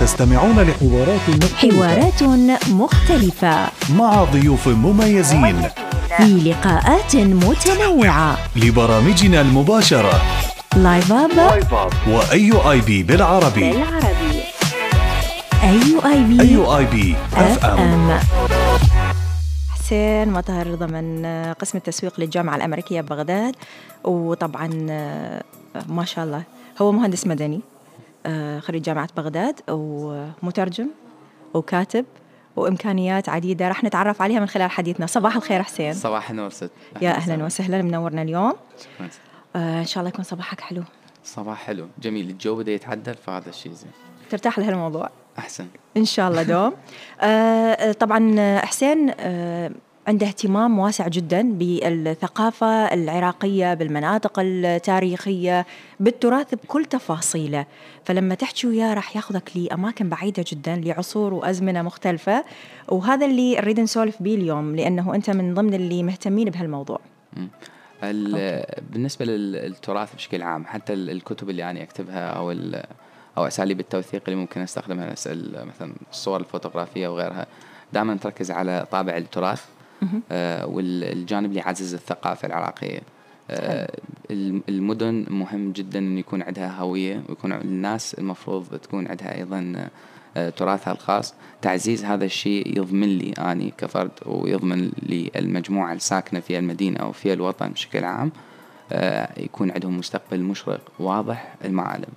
تستمعون لحوارات مختلفة حوارات مختلفة. مع ضيوف مميزين. في لقاءات متنوعة. لبرامجنا المباشرة. لايف اب وأي آي بي بالعربي. بالعربي. أي آي بي. أي آي بي أف أم. حسين مطهر رضا من قسم التسويق للجامعة الأمريكية ببغداد. وطبعا آه، ما شاء الله هو مهندس مدني. خريج جامعة بغداد ومترجم وكاتب وإمكانيات عديدة. راح نتعرف عليها من خلال حديثنا. صباح الخير حسين. صباح النور ست. يا أهلا وسهلا. منورنا اليوم. شكراً. آه، إن شاء الله يكون صباحك حلو. صباح حلو. جميل. الجو بدا يتعدل فهذا الشيء زين. ترتاح لهالموضوع أحسن. إن شاء الله دوم. آه، آه، طبعا آه، حسين آه، عنده اهتمام واسع جدا بالثقافة العراقية بالمناطق التاريخية بالتراث بكل تفاصيله. فلما تحكي وياه راح ياخذك لأماكن بعيدة جدا لعصور وأزمنة مختلفة. وهذا اللي نريد نسولف به اليوم لأنه أنت من ضمن اللي مهتمين بهالموضوع. ال- بالنسبة لل- للتراث بشكل عام حتى ال- الكتب اللي أنا أكتبها أو ال- أو أساليب التوثيق اللي ممكن أستخدمها اسال مثلا الصور الفوتوغرافية وغيرها دائما تركز على طابع التراث. والجانب اللي يعزز الثقافة العراقية. آه، الم- المدن مهم جدا إن يكون عندها هوية ويكون الناس المفروض تكون عندها أيضا آه، تراثها الخاص. تعزيز هذا الشيء يضمن لي أني كفرد ويضمن لي المجموعة الساكنة في المدينة أو في الوطن بشكل عام آه، يكون عندهم مستقبل مشرق واضح المعالم.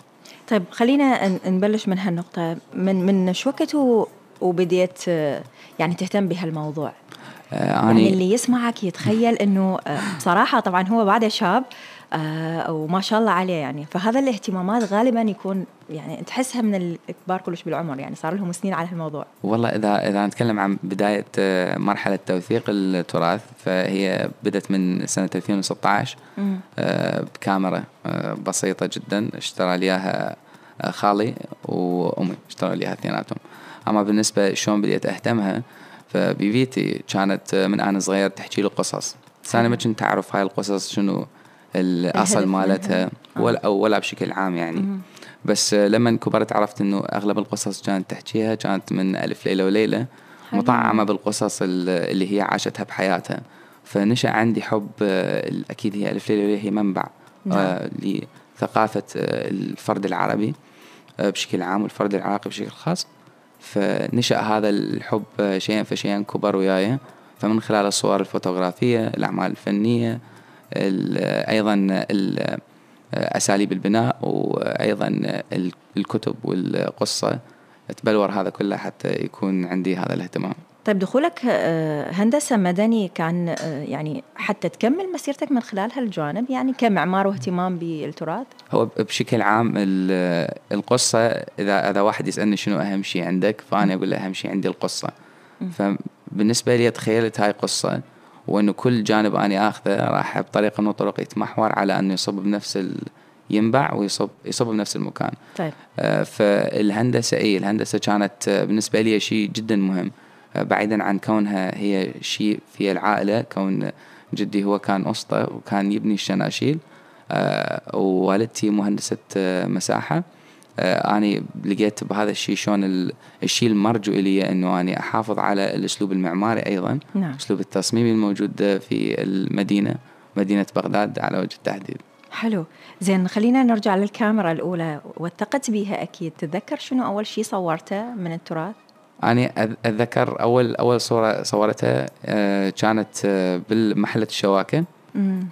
طيب خلينا نبلش من هالنقطة. من من شو وبديت آه، يعني تهتم بهالموضوع؟ آه، يعني اني اللي يسمعك يتخيل إنه آه، بصراحة طبعا هو بعده شاب آه، وما شاء الله عليه يعني. فهذا الاهتمامات غالبا يكون يعني تحسها من الكبار كلش بالعمر يعني صار لهم سنين على هالموضوع والله إذا إذا نتكلم عن بداية آه، مرحلة توثيق التراث فهي بدأت من سنة 2016 آه، بكاميرا آه، بسيطة جدا اشترى لي اياها آه، خالي وأمي اشتروا لي اياها اثنيناتهم. أما بالنسبة شلون بديت أهتمها فبيبيتي كانت من أنا صغير تحكي لي قصص بس أنا ما كنت أعرف هاي القصص شنو الأصل مالتها. آه. ولا ولا بشكل عام يعني بس لما كبرت عرفت إنه أغلب القصص كانت تحكيها كانت من ألف ليلة وليلة. مطعمة بالقصص ال- اللي هي عاشتها بحياتها فنشأ عندي حب أكيد هي ألف ليلة وليلة هي منبع نعم. آه، لثقافة آه، الفرد العربي بشكل عام والفرد العراقي بشكل خاص فنشأ هذا الحب شيئا فشيئا كبر وياي. فمن خلال الصور الفوتوغرافية الأعمال الفنية ال- أيضا ال- أساليب البناء وأيضا ال- الكتب والقصة. تبلور هذا كله حتى يكون عندي هذا الاهتمام. طيب دخولك آه، هندسة مدني كان آه، يعني حتى تكمل مسيرتك من خلال هالجانب يعني كمعمار واهتمام بالتراث؟ هو بشكل عام ال- القصة إذا إذا واحد يسألني شنو أهم شيء عندك فأنا أقول له أهم شيء عندي القصة. فبالنسبة لي تخيلت هاي قصة وإنه كل جانب أنا آخذه راح بطريقة من الطرق يتمحور على أنه يصب بنفس ال... ينبع ويصب يصب بنفس المكان. طيب. آه، فالهندسة أي الهندسة كانت آه، بالنسبة لي شيء جدا مهم. آه، بعيدا عن كونها هي شيء في العائلة كون جدي هو كان أسطى وكان يبني الشناشيل آه، ووالدتي مهندسة آه، مساحة. آه، أنا لقيت بهذا الشيء شلون ال- الشيء المرجو إلي أنه أنا أحافظ على الأسلوب المعماري أيضا نعم. أسلوب التصميمي الموجود في المدينة مدينة بغداد على وجه التحديد. حلو. زين خلينا نرجع للكاميرا الأولى. وثقت بيها أكيد. تتذكر شنو أول شيء صورته من التراث؟ أنا أتذكر أول أول صورة صورتها آه، كانت آه، بالمحلة الشواكة.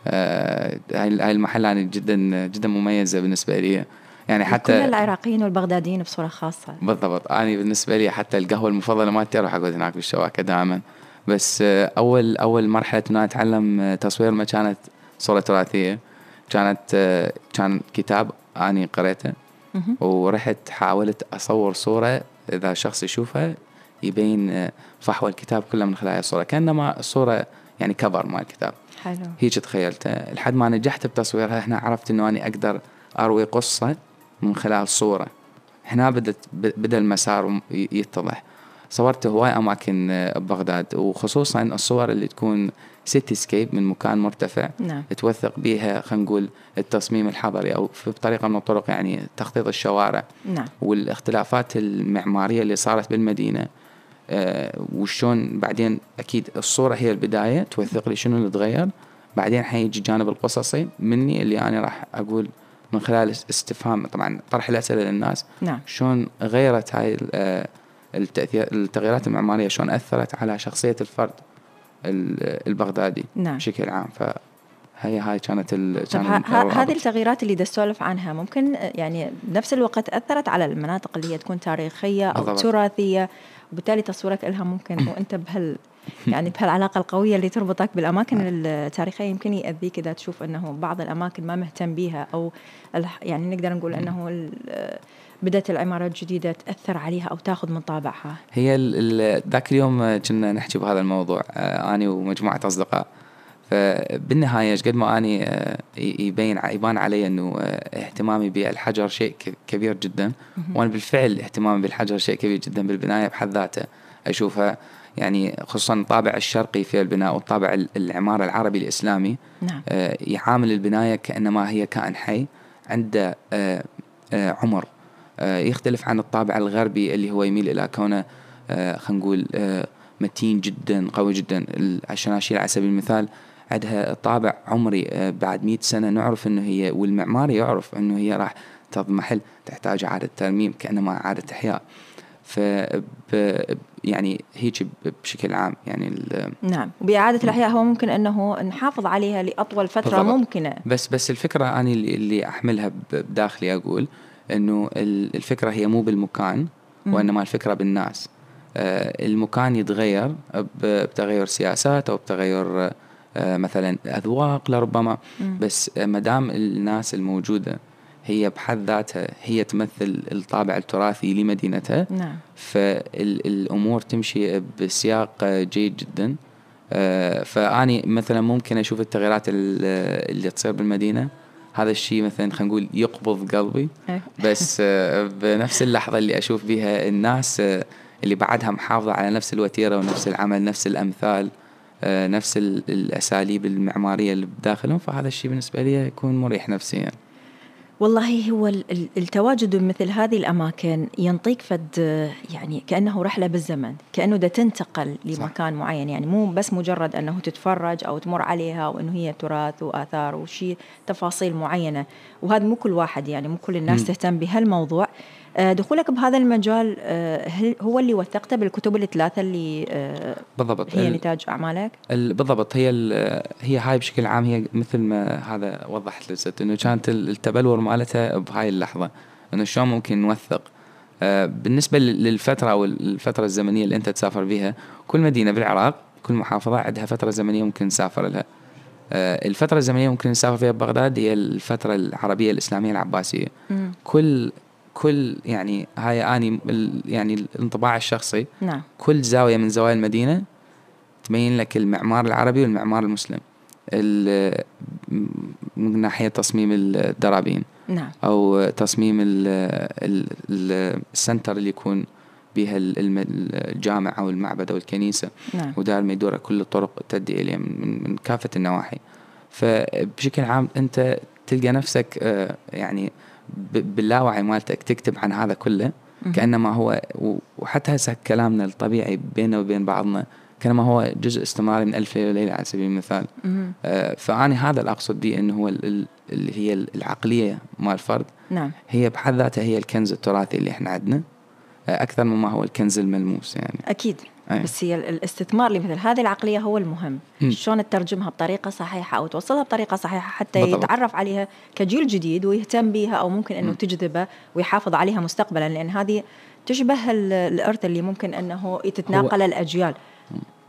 آه، هاي هاي المحلة يعني جدا جدا مميزة بالنسبة لي. يعني كل حتى العراقيين والبغداديين بصورة خاصة. بالضبط. أنا بالنسبة لي حتى القهوة المفضلة مالتي أروح أقعد هناك بالشواكة دائما. بس أول أول مرحلة إنه أتعلم تصوير ما كانت صورة تراثية. كانت كان كتاب أنا قريته. ورحت حاولت أصور صورة إذا شخص يشوفها يبين آه، فحوى الكتاب كله من خلال الصورة. كأنما الصورة يعني cover مال الكتاب. حلو. هيك تخيلتها لحد ما نجحت بتصويرها هنا عرفت إنه اني أقدر أروي قصة من خلال صورة. هنا بدت بدأ المسار يتضح. صورت هواي أماكن آه، ببغداد وخصوصا الصور اللي تكون cityscape من مكان مرتفع نعم. توثق بها خلينا نقول التصميم الحضري أو في بطريقة من الطرق يعني تخطيط الشوارع. نعم. والاختلافات المعمارية اللي صارت بالمدينة آه وشون بعدين أكيد الصورة هي البداية توثق لي شنو اللي تغير. بعدين حيجي الجانب القصصي مني اللي أنا راح أقول من خلال استفهام. طبعا طرح الأسئلة للناس. نعم. شلون غيرت هاي آه، التأثير التغييرات المعمارية؟ شلون أثرت على شخصية الفرد؟ ال- البغدادي نعم. بشكل عام فهي هاي كانت ال... هذه التغييرات اللي تسولف عنها ممكن يعني بنفس الوقت أثرت على المناطق اللي هي تكون تاريخية أو بالضبط. تراثية وبالتالي تصويرك لها ممكن وأنت بهال يعني بهالعلاقة القوية اللي تربطك بالأماكن التاريخية يمكن يأذيك إذا تشوف أنه بعض الأماكن ما مهتم بيها الح- يعني نقدر نقول أنه ال- آه، بدأت العمارات الجديدة تأثر عليها أو تاخذ من طابعها. هي ذاك اليوم كنا نحكي بهذا الموضوع آه، أنا ومجموعة أصدقاء. فبالنهاية إيش قد ما أني آه، يبين يبان علي أنه آه، اهتمامي بالحجر شيء كبير جدا. وأنا بالفعل اهتمامي بالحجر شيء كبير جدا بالبناية بحد ذاته أشوفها. يعني خصوصا الطابع الشرقي في البناء والطابع ال- العمارة العربي الإسلامي نعم. آه، يعامل البناية كأنما هي كائن حي عنده آه، آه، عمر. آه، يختلف عن الطابع الغربي اللي هو يميل إلى كونه آه، خلينا نقول آه، متين جدا قوي جدا. ال- الشناشير على سبيل المثال عندها طابع عمري آه، بعد مئة سنة نعرف أنه هي والمعماري يعرف أنه هي راح تضمحل تحتاج إعادة ترميم كأنما إعادة إحياء. ف يعني هيك بشكل عام يعني نعم وبإعادة الإحياء هو ممكن أنه نحافظ عليها لأطول فترة بالضبط. ممكنة بس بس الفكرة أنا اللي, اللي أحملها بداخلي أقول ال- الفكرة هي مو بالمكان. وإنما الفكرة بالناس آه، المكان يتغير بتغير سياسات أو بتغير آه، مثلا أذواق لربما. بس ما دام الناس الموجودة هي بحد ذاتها هي تمثل الطابع التراثي لمدينتها. نعم. فالأمور تمشي بسياق جيد جدا. آه، فأني مثلا ممكن أشوف التغييرات ال- اللي تصير بالمدينة. هذا الشيء مثلا خلينا نقول يقبض قلبي. إيه. بس آه، بنفس اللحظة اللي أشوف بها الناس آه، اللي بعدها محافظة على نفس الوتيرة ونفس العمل نفس الأمثال نفس ال- الأساليب المعمارية اللي بداخلهم. فهذا الشيء بالنسبة لي يكون مريح نفسيا. والله هو ال- ال- التواجد بمثل هذه الأماكن ينطيك فد يعني كأنه رحلة بالزمن كأنه دا تنتقل صح. لمكان معين يعني مو بس مجرد أنه تتفرج أو تمر عليها وأنه هي تراث وآثار وشيء تفاصيل معينة وهذا مو كل واحد يعني مو كل الناس مم. تهتم بهالموضوع دخولك بهذا المجال آه، هل هو اللي وثقته بالكتب الثلاثة اللي آه، بالضبط. هي نتاج أعمالك؟ ال- بالضبط. هي هي هاي بشكل عام هي مثل ما هذا وضحت لست إنه كانت ال- التبلور مالتها بهاي اللحظة إنه شلون ممكن نوثق. آه، بالنسبة لل- للفترة أو الفترة الزمنية اللي أنت تسافر بها كل مدينة بالعراق كل محافظة عندها فترة زمنية ممكن نسافر لها. آه، الفترة الزمنية ممكن نسافر فيها ببغداد هي الفترة العربية الإسلامية العباسية. مم. كل كل يعني هاي أني يعني الانطباع الشخصي نعم. كل زاوية من زوايا المدينة تبين لك المعمار العربي والمعمار المسلم ال- من ناحية تصميم الدرابين نعم. أو تصميم ال- ال- ال- السنتر اللي يكون بها الجامع أو المعبد أو الكنيسة نعم. ودار ما يدور كل الطرق تؤدي إليه من, من, كافة النواحي. فبشكل عام أنت تلقى نفسك آه، يعني باللاوعي مالتك تكتب عن هذا كله. كأنما هو وحتى هسه كلامنا الطبيعي بيننا وبين بعضنا كأنما هو جزء استمراري من ألف ليلة وليلة على سبيل المثال. آه، فأنا هذا اللي أقصد به أنه هو ال- ال- اللي هي العقلية مال الفرد. نعم. هي بحد ذاتها هي الكنز التراثي اللي إحنا عندنا آه، أكثر مما هو الكنز الملموس يعني. أكيد. أي. بس هي ال- الاستثمار لمثل هذه العقلية هو المهم مم. شلون تترجمها بطريقة صحيحة أو توصلها بطريقة صحيحة حتى بالضبط. يتعرف عليها كجيل جديد ويهتم بها أو ممكن أنه مم. تجذبه ويحافظ عليها مستقبلا لأن هذه تشبه ال- الإرث اللي ممكن أنه تتناقل الأجيال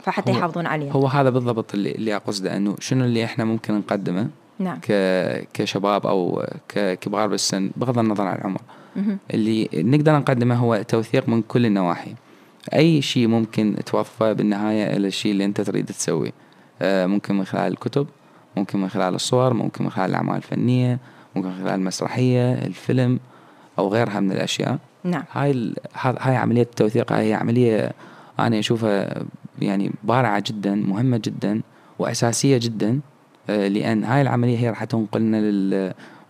فحتى هو- يحافظون عليها هو هذا بالضبط اللي, اللي أقصده أنه شنو اللي إحنا ممكن نقدمه نعم ك كشباب أو ككبار بالسن بغض النظر عن العمر مهم. اللي نقدر نقدمه هو توثيق من كل النواحي أي شيء ممكن توظفه بالنهاية إلى الشيء اللي أنت تريد تسويه. آه، ممكن من خلال الكتب ممكن من خلال الصور ممكن من خلال الأعمال الفنية ممكن من خلال المسرحية الفيلم أو غيرها من الأشياء. نعم. هاي ال- هاي عملية التوثيق هاي عملية أنا أشوفها يعني بارعة جدا مهمة جدا وأساسية جدا آه، لأن هاي العملية هي راح تنقلنا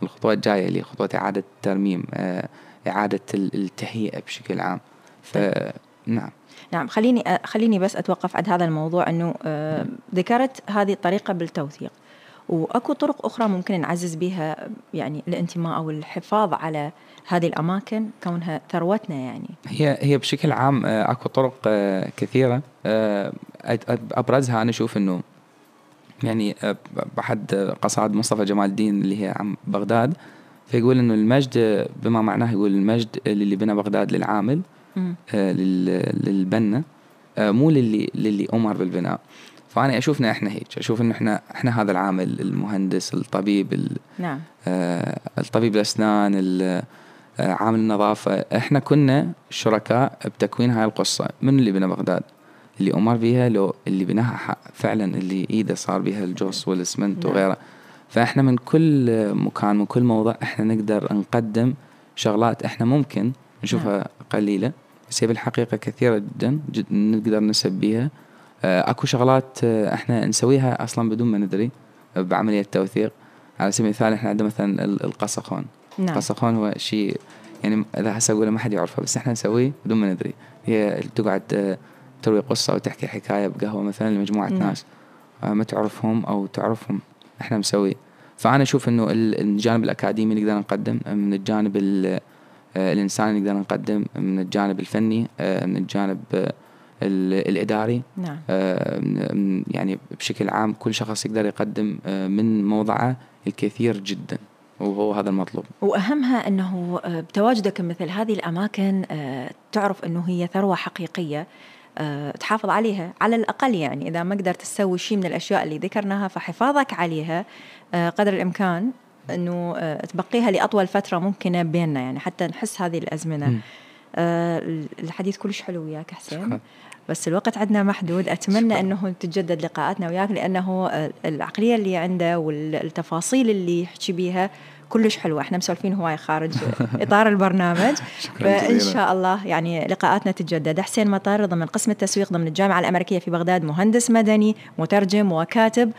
للخطوه الجاية اللي هي خطوه إعادة الترميم آه، إعادة ال- التهيئة بشكل عام. فنعم نعم. خليني آه، خليني بس أتوقف عند هذا الموضوع إنه آه، ذكرت هذه الطريقة بالتوثيق. وأكو طرق أخرى ممكن نعزز بها يعني الانتماء أو الحفاظ على هذه الأماكن كونها ثروتنا يعني. هي هي بشكل عام آه، أكو طرق آه، كثيرة أبرزها أنا أشوف إنه يعني بحد قصائد مصطفى جمال الدين اللي هي عن بغداد فيقول إنه المجد بما معناه يقول المجد للي بنى بغداد للعامل. آه، لل- للبنا. آه، مو للي للي أمر بالبناء. فأنا أشوفنا إحنا هيك. أشوف إنه إحنا إحنا هذا العامل المهندس الطبيب ال- نعم. آه، الطبيب الأسنان ال- آه، عامل النظافة. إحنا كنا شركاء بتكوين هاي القصة. من اللي بنى بغداد؟ اللي أمر بيها لو اللي بناها فعلا اللي إيده صار بيها الجوص والإسمنت نعم. وغيره فإحنا من كل مكان من كل موضع إحنا نقدر نقدم شغلات إحنا ممكن نشوفها قليلة بس هي بالحقيقة كثيرة جدا جد نقدر نسب بيها آه، أكو شغلات آه، إحنا نسويها أصلا بدون ما ندري آه، بعملية توثيق. على سبيل المثال إحنا عندنا مثلا ال- القصخون. نعم. القصخون هو شيء يعني إذا هسه أقوله ما حد يعرفه بس إحنا نسويه بدون ما ندري. هي تقعد تروي قصة وتحكي حكاية بقهوة مثلا لمجموعة نعم. ناس. ما تعرفهم أو تعرفهم إحنا مسويه. فأنا أشوف إنه ال- الجانب الأكاديمي نقدر نقدم من الجانب آه، الانساني نقدر نقدم من الجانب الفني آه، من الجانب آه، ال- الإداري. نعم. يعني بشكل عام كل شخص يقدر يقدم من موضعه الكثير جدا وهو هذا المطلوب. وأهمها أنه آه، بتواجدك مثل هذه الأماكن آه، تعرف أنه هي ثروة حقيقية آه، تحافظ عليها على الأقل يعني. إذا ما قدرت تسوي شيء من الأشياء اللي ذكرناها فحفاظك عليها قدر الإمكان. إنه آه، تبقيها لأطول فترة ممكنة بيننا يعني حتى نحس هذه الأزمنة. آه، الحديث كلش حلو وياك حسين شكراً. بس الوقت عندنا محدود أتمنى شكراً. إنه تتجدد لقاءاتنا وياك لأنه آه، العقلية اللي عنده والتفاصيل اللي يحكي بيها كلش حلوة إحنا مسولفين هواي خارج إطار البرنامج فإن. شاء الله يعني لقاءاتنا تتجدد حسين مطر ضمن قسم التسويق ضمن الجامعة الأمريكية في بغداد مهندس مدني مترجم وكاتب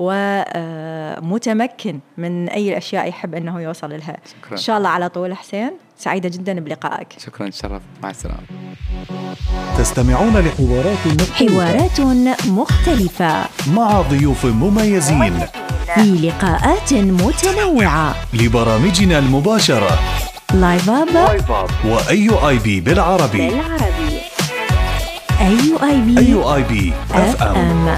ومتمكن من أي الأشياء يحب أنه يوصل لها. شكراً. إن شاء الله على طول حسين. سعيدة جدا بلقائك. شكرا تشرفت مع السلامة. تستمعون لحوارات مختلفة حوارات مختلفة. مع ضيوف مميزين. في لقاءات متنوعة. لبرامجنا المباشرة. لايف اب وأي آي بي بالعربي. بالعربي. أي آي بي أي آي بي أف اف أم ام